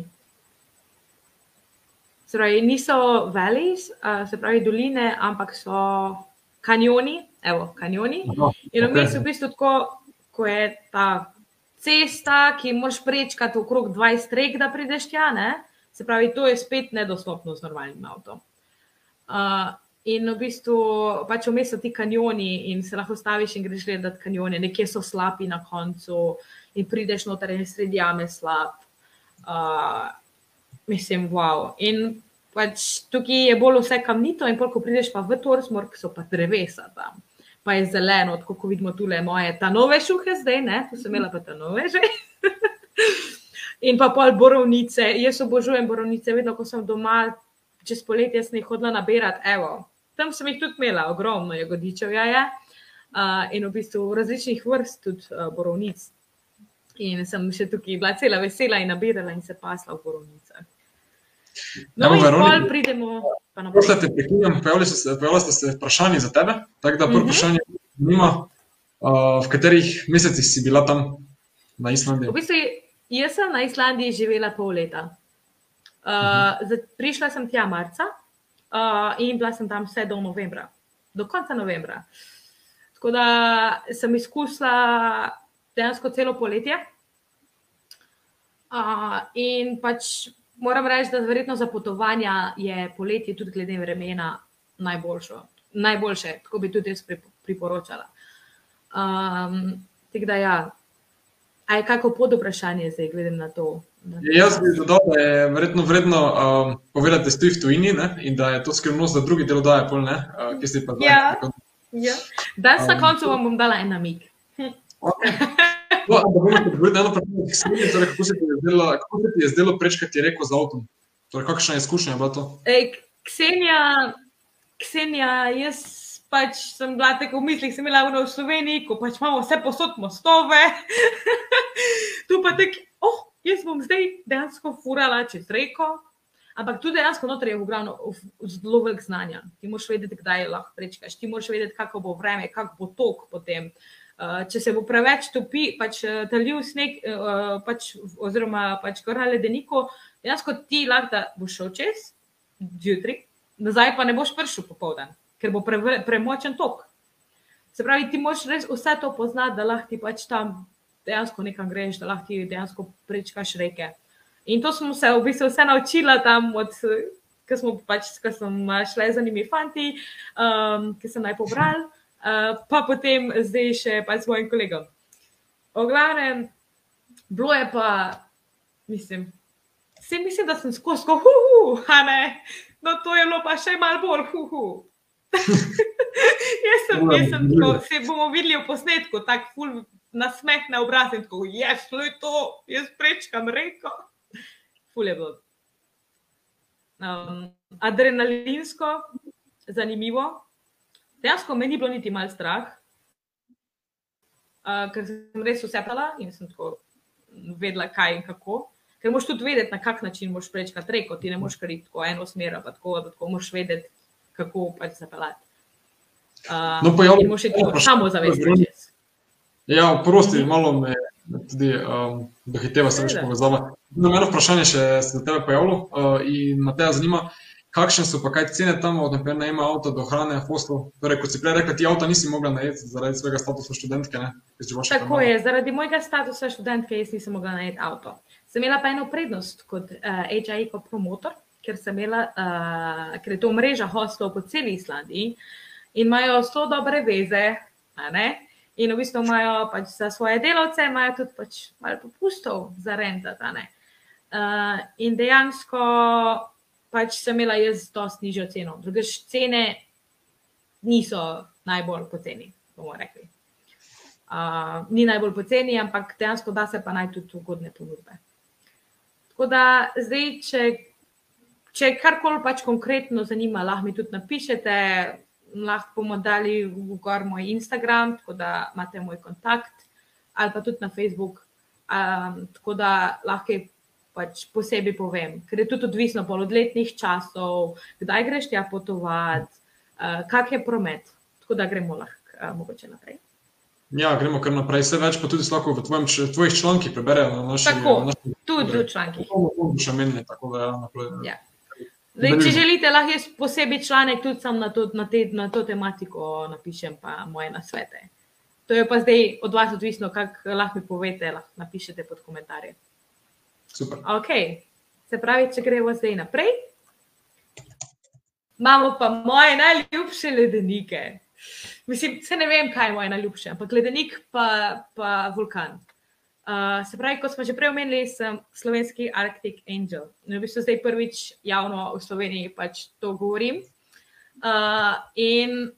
Se pravi, niso velis, uh, se pravi, doline, ampak so kanjoni, evo, kanjoni. In vmes je v bistvu tako, ko je ta cesta, ki moraš prečkati okrog 20 rek, da prideš tja, ne? Se pravi, to je spet nedostopno z normalnim avtom. Uh, in v bistvu pač vmes so ti kanjoni in se lahko staviš in greš gledati kanjone, nekje so slabi na koncu in prideš noter in sredi jame slab. Uh, mislim, wow. In pač tukaj je bolj vse kamnito, in ko prideš pa v Torsmork, so pa drevesa tam. Pa je zeleno, tako kot vidimo tukaj moje, ta nove šuhe zdaj, ne, tu sem imela pa ta nove že. In pa pol borovnice, jaz obožujem borovnice, vedno ko sem doma, čez poletje sem jih hodila nabirati, evo, tam sem jih tudi imela, ogromno jagodičev ja, je. Uh, in v bistvu različnih vrst tudi uh, borovnic. In sem še tukaj bila cela vesela in nabirala in se pasla v borovnicah. No, Evo, in pol pridemo. Prosim, te prekinjam, pojavili so se, vprašanje za tebe. Tako da prvo Mhm. vprašanje zanima, uh, v katerih mesecih si bila tam na Islandiji. V bistvu, jaz sem na Islandiji živela pol leta. Uh, uh, prišla sem tja marca uh, in bila sem tam vse do novembra, do konca novembra. Tako da sem izkusila dejansko celo poletje. Uh, in pač moram reči, da verjetno za potovanja je poletje tudi glede vremena najboljšo. najboljše, tako bi tudi jaz prip- priporočala. Um, tako da ja, A je kako pod vprašanje zdaj, glede na to? Na to? Jaz bi dodal, da je verjetno vredno um, povedati, da si v tujini ne? in da je to skrivnost za drugi delodaje, pol ne, uh, ki si pa zdaj. Ja. tako- Ja. Danes na Um, koncu vam bom dala en namig. Okay. No, ampak bomo odgovorili na eno vprašanje, Ksenija, torej, kako se ti je zdelo, kako se ti je zdelo prečkati reko z avtom? Torej, kakšna izkušnja je bila to? Ej, Ksenija, Ksenija, jaz pač sem bila tako v mislih, sem imela v Sloveniji, ko pač imamo vse posod mostove. tu pa tek, oh, jaz bom zdaj dejansko furala čez reko. Ampak tudi dejansko noter je ogromno zelo velik znanja. Ti moraš vedeti, kdaj lahko prečkaš, ti moraš vedeti, kako bo vreme, kako bo tok potem. Uh, če se bo preveč topi, pač uh, talil sneg, uh, pač, oziroma pač gora ledeniku, dejansko ti lahko da boš šel čez, zjutraj, nazaj pa ne boš prišel popoldan, ker bo pre, premočen tok. Se pravi, ti moraš res vse to poznati, da lahko ti pač tam dejansko nekam greš, da lahko ti dejansko prečkaš reke. In to smo se v bistvu vse naučila tam, od, ko smo pač, ko sem šla z zanimivi fanti, um, ki sem naj pobral, uh, pa potem zdaj še pač s svojim kolegom. O glavnem, bilo je pa, mislim, vse mislim, da sem skozi, ko huhu, a ne, no to je bilo pa še malo bolj huhu. jaz sem, jaz sem tako, se bomo videli v posnetku, tako ful nasmeh na obraz in tako, jaz, to je to, jaz prečkam reko. Ful je bilo. Um, adrenalinsko, zanimivo. Dejansko me ni bilo niti mal strah, uh, ker sem res vse pala in sem tako vedela, kaj in kako. Ker moš tudi vedeti, na kak način moš prečkati reko, ti ne moš kar iti tako eno smer, pa tako, da tako moš vedeti, kako pač zapeljati. Uh, No, in moš iti se tako vprašanje, samo zavesti Veronika. čez. Ja, prosti, malo me tudi um, dohiteva se več povezava. No, eno vprašanje še se za tebe pojavilo uh, in me te zanima, kakšne so pa kaj cene tam, od naprimer najema avta do hrane, hostlov. Torej, kot si prej rekla, ti avta nisi mogla najeti zaradi svojega statusa študentke, ne? Še Tako je, zaradi mojega statusa študentke jaz nisem mogla najeti avto. Sem imela pa eno prednost kot uh, HIE kot promotor, ker imela, uh, ker je to mreža hostlov po celi Islandiji in imajo zelo dobre veze? In v bistvu imajo pač za svoje delavce, imajo tudi pač malo popustov za rentat, a ne? Uh, in dejansko pač sem imela jaz dosti nižjo ceno. Drugač cene niso najbolj poceni, bomo rekli. Uh, ni najbolj poceni, ampak dejansko da se pa naj tudi ugodne ponudbe. Tako da zdaj, če, če karkoli pač konkretno zanima, lahko mi tudi napišete, lahko bomo dali v gor moj Instagram, tako da imate moj kontakt, ali pa tudi na Facebook, um, tako da lahko pač posebej povem, ker je tudi odvisno od letnih časov, kdaj greš tja potovati, uh, kak je promet. Tako da gremo lahko uh, mogoče naprej. Ja, gremo kar naprej. Vse več pa tudi lahko v tvojem, tvojih člankih preberejo na naši Tako, na naši- Tudi v člankih. To bomo še menili, tako da ja, naprej. Ja. Zdaj, če želite, lahko jaz posebej članek tudi sam na to, na, te, na to tematiko napišem, pa moje nasvete. To je pa zdaj od vas odvisno, kako lahko mi povete, lahko napišete pod komentarje. Super. Ok, se pravi, če gremo zdaj naprej. Imamo pa moje najljubše ledenike. Mislim, se ne vem, kaj je moje najljubše, ampak ledenik pa, pa vulkan. Uh, se pravi, kot smo že prej omenili, sem slovenski Arctic Angel. In v bistvu zdaj prvič javno v Sloveniji pač to govorim. Uh, in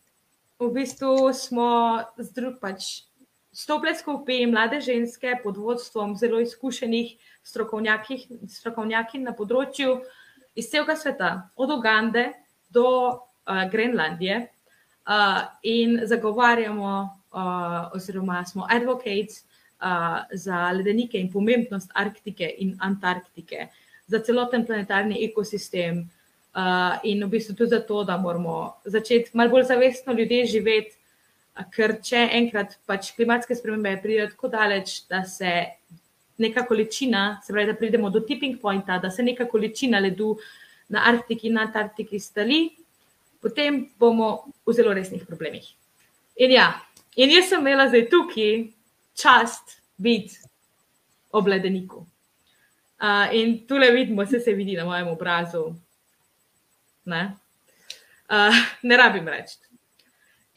v bistvu smo z drug pač stopile skupaj mlade ženske pod vodstvom zelo izkušenih strokovnjakin na področju iz celega sveta, od Ugande do uh, Grenlandije uh, in zagovarjamo, uh, oziroma smo advocates uh, za ledenike in pomembnost Arktike in Antarktike, za celoten planetarni ekosistem. Uh, in v bistvu tudi zato, da moramo začeti malo bolj zavestno ljudje živeti, ker če enkrat pač klimatske spremembe pridejo tako daleč, da se neka količina, se pravi, da pridemo do tipping pointa, da se neka količina ledu na Arktiki in Antarktiki stali, potem bomo v zelo resnih problemih. In ja, in jaz sem imela zdaj tukaj čast biti ob ledeniku. Uh, in tukaj vidimo, vse se vidi na mojem obrazu. Ne, uh, ne rabim reči.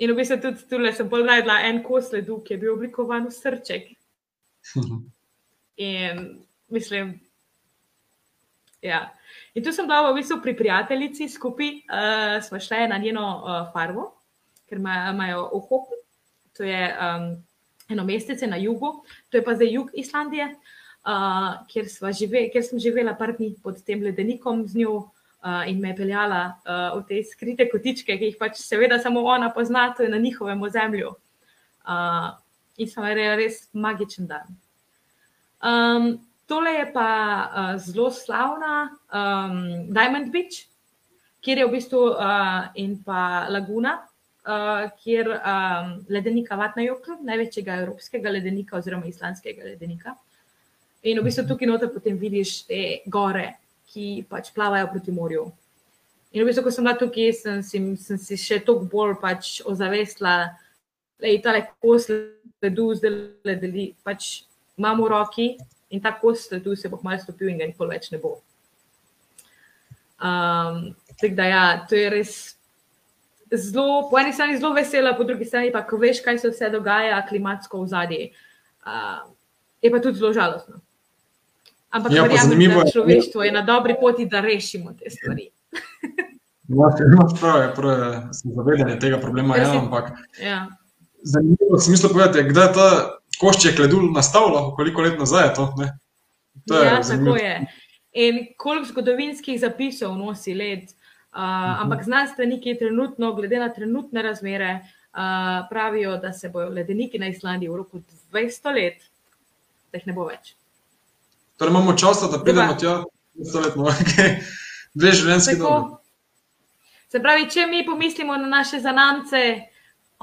In v bistvu tudi tukaj sem pogledala en kos ledu, ki je bil oblikovan v srček. In mislim, ja. In tu sem bila v bistvu pri prijateljici skupaj, uh, smo šli na njeno uh, farmo, ker imajo ohopi, to je um, eno mestece na jugu, to je pa zdaj jug Islandije, uh, kjer, žive, kjer sem živela par dni pod tem ledenikom z njo uh, in me je peljala uh, v te skrite kotičke, ki jih pač seveda samo ona pozna, to je na njihovem ozemlju. Uh, in sem imela res magičen dan. Um, tole je pa uh, zelo slavna um, Diamond Beach, kjer je v bistvu uh, in pa Laguna, uh, kjer um, ledenika Vatna Jokl, največjega evropskega ledenika oziroma islandskega ledenika. In v bistvu tukaj noter potem vidiš te gore, ki pač plavajo proti morju. In v bistvu, ko sem bila tukaj, sem, sem, sem si še toliko bolj pač ozavestila, da je ta kos ledu zdaj ledeli. Pač imam v roki in ta kos tu se bo malo stopil in ga nikoli več ne bo. Um, tako da, ja, to je res zelo, po eni strani zelo vesela, po drugi strani pa, ko veš, kaj se vse dogaja, klimatsko v zadnji, uh, je pa tudi zelo žalostno. Ampak, ja, verjamem, da človeštvo je na dobri poti, da rešimo te stvari. Ja, imaš prav, je prav, sem zavedanje tega problema, ja, ampak ja. zanimivo je smislo povedati, kdaj je ta košček ledu nastavilo, koliko let nazaj je to. Ne? to je ja, zanimivo. tako je. In koliko zgodovinskih zapisov nosi led. Uh, uh. Ampak znanstveniki trenutno, glede na trenutne razmere, uh, pravijo, da se bodo ledeniki na Islandiji v roku 200 let, da jih ne bo več. Torej imamo čas, da pridemo tja, 200 let, no, okay. dve življenjske dobe. Se pravi, če mi pomislimo na naše zanamce,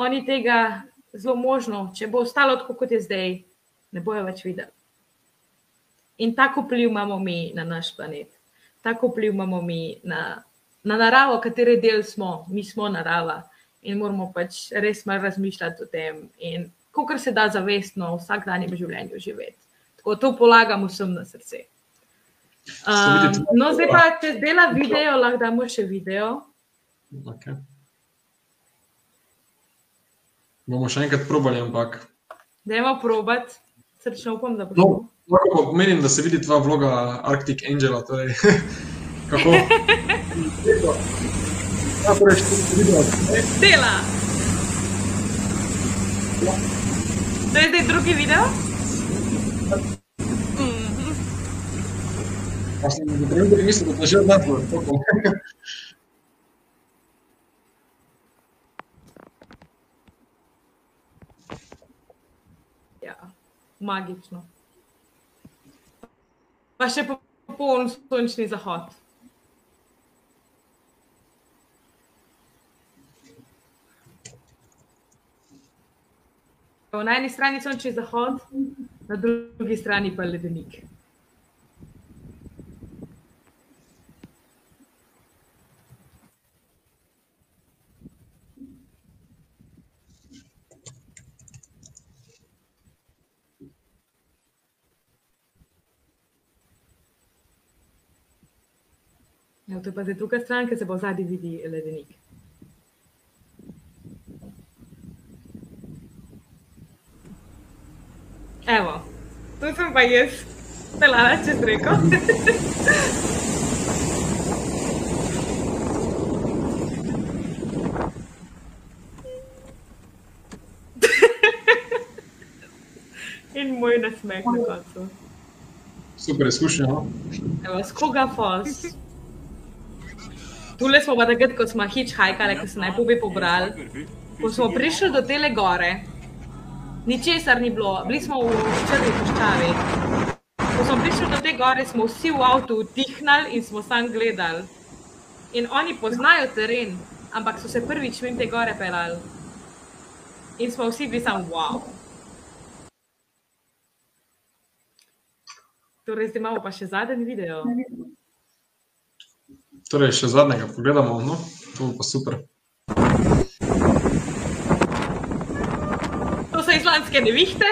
oni tega zelo možno, če bo ostalo tako, kot je zdaj, ne bojo več videli. In tako vpliv imamo mi na naš planet, tako vpliv imamo mi na, na naravo, katere del smo, mi smo narava in moramo pač res malo razmišljati o tem in kako se da zavestno v vsakdanjem življenju živeti. Tako to polagam vsem na srce. Um, no, zdaj pa, če zdela video, lahko damo še video. Okay. bomo še enkrat probali, ampak. Dajmo probat, srčno upam, da bo. No, lahko menim, da se vidi tvoja vloga Arctic Angela. Torej, kako? Ja, torej, Dela. To je zdaj drugi video? Pa sem v trenutku mislil, da je že odnašal. magično. Pa še popoln sončni zahod. Na eni strani sončni zahod, na drugi strani pa ledenik. Ja, to je pa zdaj druga stran, ki se bo zadnji vidi ledenik. Evo, tu sem pa jaz, pelala čez reko. In moj nasmeh na koncu. Super izkušnja. No? Evo, skoga falls. Tule smo pa takrat, ko smo hitchhikali, ko smo najpobi pobrali. Ko smo prišli do tele gore, ničesar ni bilo, bili smo v črni puščavi. Ko smo prišli do te gore, smo vsi v avtu utihnali in smo sam gledali. In oni poznajo teren, ampak so se prvič mimo te gore pelali. In smo vsi bili samo wow. Torej, zdaj imamo pa še zadnji video. Torej, še zadnjega pogledamo, no, to bo pa super. To so islandske nevihte,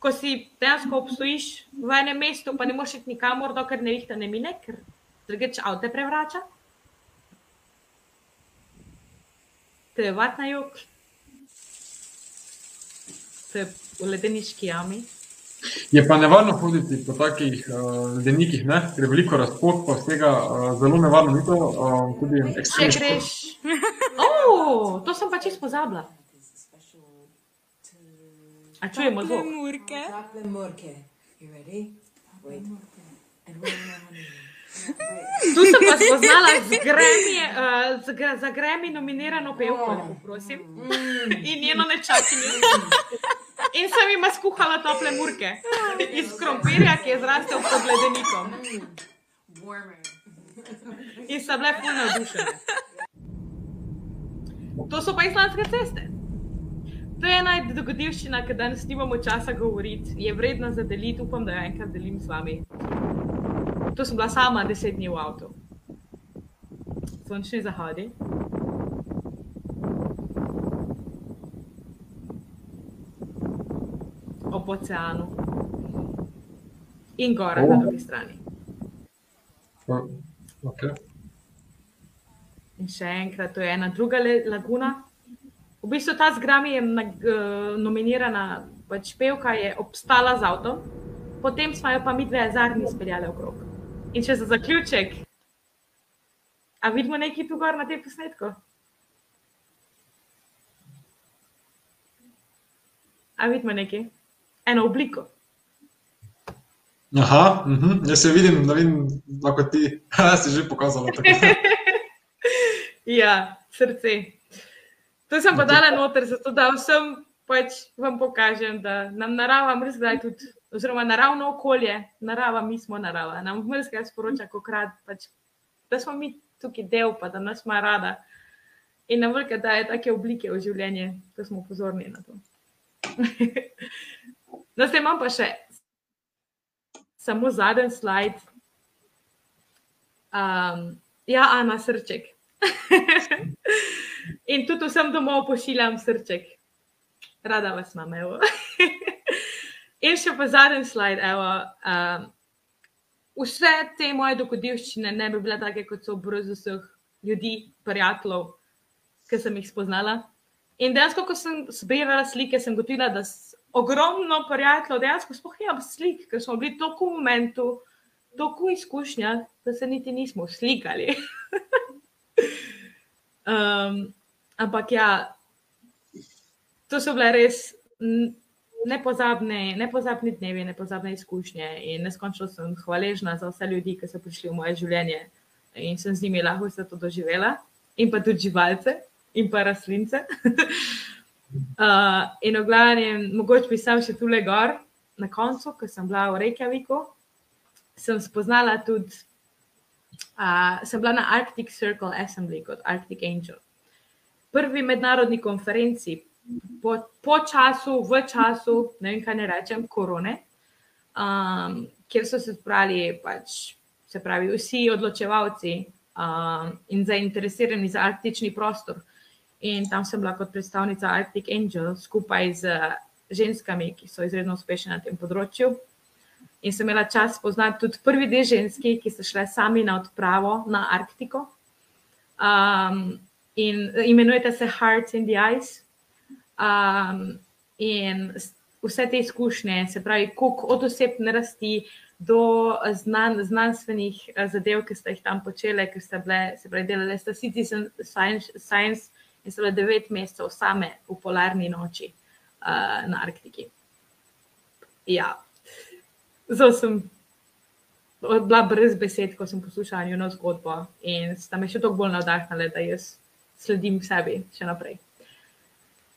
ko si dejansko obstojiš v enem mestu, pa ne moreš iti nikamor, dokler nevihta ne mine, ker drugače avto prevrača. To je vat na jug, to je v ledeniški jami. Je pa nevarno hoditi po takih uh, ledenikih, ne? ker je veliko razpok, pa vsega uh, zelo nevarno, ni to uh, tudi Če ekstremno. greš. Oh, to sem pa čisto pozabila. A čujemo zvok? Murke. Chocolate murke. You ready? Wait. And we're honey. Tu sem pa spoznala z Grammy, uh, z, za Grammy nominirano pevko, lepo prosim. In njeno nečakinjo. In sem jima skuhala tople murke iz krompirja, ki je zrastel pod ledenikom. In so bile puno navdušene. To so pa islandske ceste. To je ena dogodivščina, ki danes nimamo časa govoriti, je vredna za deliti, upam, da jo enkrat delim z vami. To sem bila sama deset dni v avtu. Sončni zahodi. Ob oceanu. In gora na O. drugi strani. Uh, okay. In še enkrat, to je ena druga laguna. V bistvu ta z Grami je uh, nominirana, pač pevka je obstala z avtom, potem smo jo pa mi dve zadnji speljali okrog. In če za zaključek, a vidimo nekaj tu gor na tem posnetku? A vidimo nekaj? Eno obliko. Aha, uh -huh. jaz se vidim, da vidim, lahko ti, ha, si že pokazala. Ja, srce. To sem pa dala noter, zato da vsem pač vam pokažem, da nam narava mrzgaj tudi, oziroma naravno okolje, narava, mi smo narava, nam mrzgaj sporoča, kokrat, pač, da smo mi tukaj del, pa da nas ima rada. In nam vrka daje take oblike v življenje, da smo pozorni na to. no, zdaj imam pa še samo zadnji slajd. Um, ja, Ana, srček. In tudi vsem domov pošiljam srček. Rada vas imam, evo. In še pa zadnji slajd, evo. Um, vse te moje dogodivščine ne bi bile take, kot so brez vseh ljudi, prijateljev, ki sem jih spoznala. In dejansko, ko sem zbirala slike, sem gotovila, da ogromno prijateljev dejansko sploh nimam slik, ker smo bili tako v momentu, tako izkušnja, da se niti nismo slikali. Um, ampak ja, to so bile res nepozabne, nepozabni dnevi, nepozabne izkušnje in neskončno sem hvaležna za vse ljudi, ki so prišli v moje življenje in sem z njimi lahko vse to doživela, in pa tudi živalce in pa rastlince. uh, in v glavnem, mogoče bi sam še tule gor na koncu, ko sem bila v Reykjaviku, sem spoznala tudi Uh, sem bila na Arctic Circle Assembly kot Arctic Angel. Prvi mednarodni konferenci po, po času, v času, ne vem, kaj ne rečem, korone, um, kjer so se zbrali pač, se pravi, vsi odločevalci um, in zainteresirani za arktični prostor. In tam sem bila kot predstavnica Arctic Angel skupaj z ženskami, ki so izredno uspešne na tem področju. In sem imela čas spoznati tudi prvi dve ženski, ki so šle sami na odpravo na Arktiko. Um, in imenujete se Hearts in the Ice. Um, in vse te izkušnje, se pravi, koliko od osebne rasti do znan, znanstvenih eh, zadev, ki ste jih tam počele, ker ste bile, se pravi, delali ste Citizen Science, Science in so bile devet mesecev same v polarni noči uh, na Arktiki. Ja, zelo sem bila brez besed, ko sem poslušala njeno zgodbo in sta me še toliko bolj navdahnila, da jaz sledim sebi še naprej.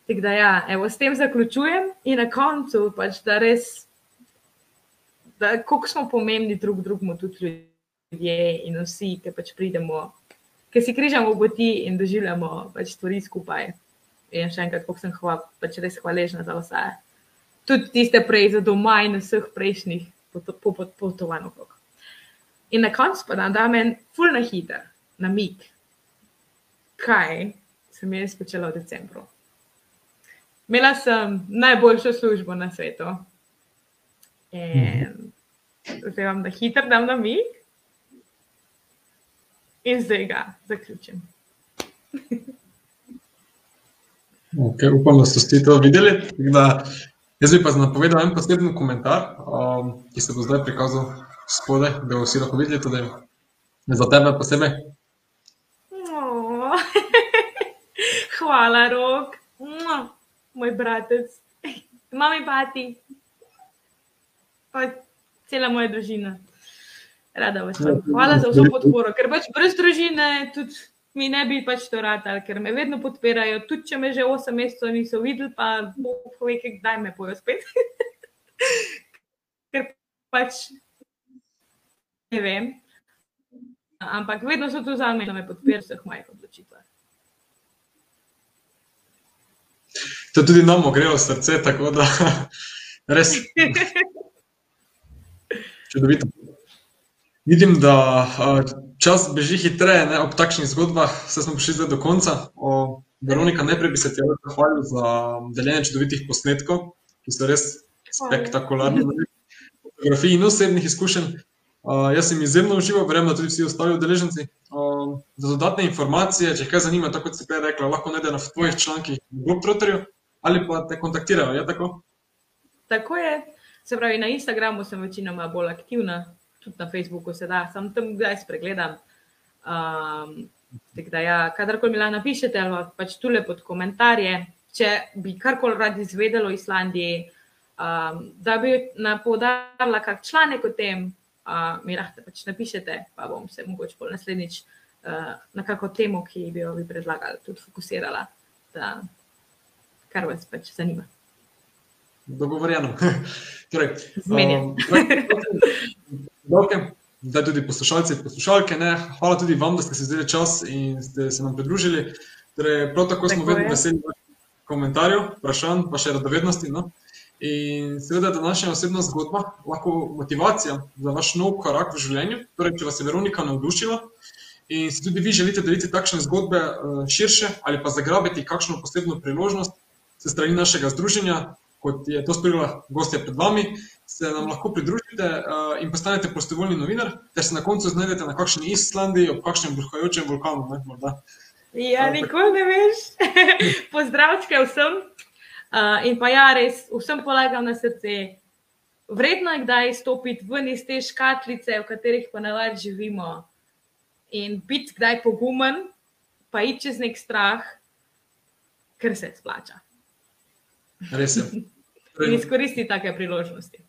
Tako da, ja, evo, s tem zaključujem in na koncu pač, da res, da koliko smo pomembni drug drugemu, tudi ljudje in vsi, ki pač pridemo, ki si križamo poti in doživljamo pač stvari skupaj. In še enkrat, kako sem hvala, pač res hvaležna za vse. Tudi tiste prej za doma in vseh prejšnjih potovanj okrog. In na koncu pa da meni ful na hiter, na mik, kaj sem jaz počela v decembru. Imela sem najboljšo službo na svetu. In zdaj vam da hiter dam na mik. In zdaj ga zaključim. Okay, upam, da ste to videli. Da, jaz bi pa napovedal en poseben komentar, um, ki se bo zdaj prikazal spodaj, da bo vsi lahko videli, tudi za tebe posebej. Hvala, rok, moj bratec, mami, pati, pa cela moja družina. Rada vas imam. Hvala za vso podporo, ker pač brez družine tudi mi ne bi pač to ratali, ker me vedno podpirajo, tudi če me že 8 mesecev niso videli, pa pove, kdaj me bojo spet. ker pač ne vem. Ampak vedno so tu za me, da me podpirajo v vseh mojih odločitvah. To tudi nam ogreje srce, tako da res. Čudovito. Vidim, da čas beži hitreje ne, ob takšnih zgodbah, vse smo prišli do konca. O, Veronika, najprej bi se ti zahvalil za deljenje čudovitih posnetkov, ki so res spektakularni. Fotografiji in osebnih izkušenj. Uh, jaz sem izjemno užival, verjamem, da tudi vsi ostali udeleženci. Uh, za dodatne informacije, če kaj zanima, tako kot si prej rekla, lahko najdejo na tvojih člankih v Globetrotterju ali pa te kontaktirajo. Je tako? Tako je. Se pravi, na Instagramu sem večinoma bolj aktivna, tudi na Facebooku se da, sam tam kdaj spregledam. Um, da, ja, kadarkoli mi la napišete, ali pač tule pod komentarje, če bi karkoli radi izvedeli o Islandiji, um, da bi napodarila kak članek o tem, uh, mi lahko pač napišete, pa bom se mogoče bolj naslednjič uh, na kako temo, ki bi jo vi predlagali, tudi fokusirala, da kar vas pač zanima. Dogovorjeno. torej, Zmenjeno. Um, Zdaj tudi poslušalci in poslušalke, ne? hvala tudi vam, da ste si vzeli čas in ste se nam pridružili. Torej, prav tako smo vedno veseli komentarjev, vprašanj, pa še radovednosti. No? In seveda, da naša osebna zgodba lahko motivacija za vaš nov korak v življenju. Torej, če vas je Veronika navdušila in si tudi vi želite deliti takšne zgodbe širše ali pa zagrabiti kakšno posebno priložnost se strani našega združenja, kot je to storila gostja pred vami, se nam lahko pridružite uh, in postanete prostovoljni novinar, ter se na koncu znajdete na kakšni Islandiji, ob kakšnem bruhajočem vulkanu. Ne, ja, nikoli ne veš. Pozdravčke vsem. Uh, in pa ja, res vsem polagam na srce. Vredno je kdaj stopiti ven iz te škatlice, v katerih pa navad živimo, in biti kdaj pogumen, pa iti čez nek strah, ker se splača. Res je. In izkoristi take priložnosti.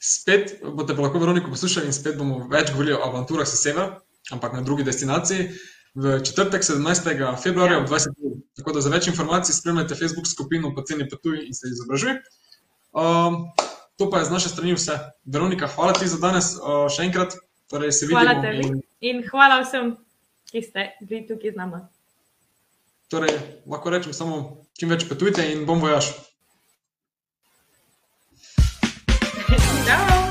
Spet boste pa lahko Veroniko poslušali in spet bomo več govorili o avanturah s severa, ampak na drugi destinaciji. V četrtek, 17. februarja, ob 20. uri. Tako da za več informacij spremljate Facebook skupino Poceni potuj in se izobražuj. Um, to pa je z naše strani vse. Veronika, hvala ti za danes uh, še enkrat. Torej, hvala tebi In, in hvala vsem, ki ste bili tukaj z nami. Torej, lahko rečem samo, čim več potujte in bom vojaš. Ciao!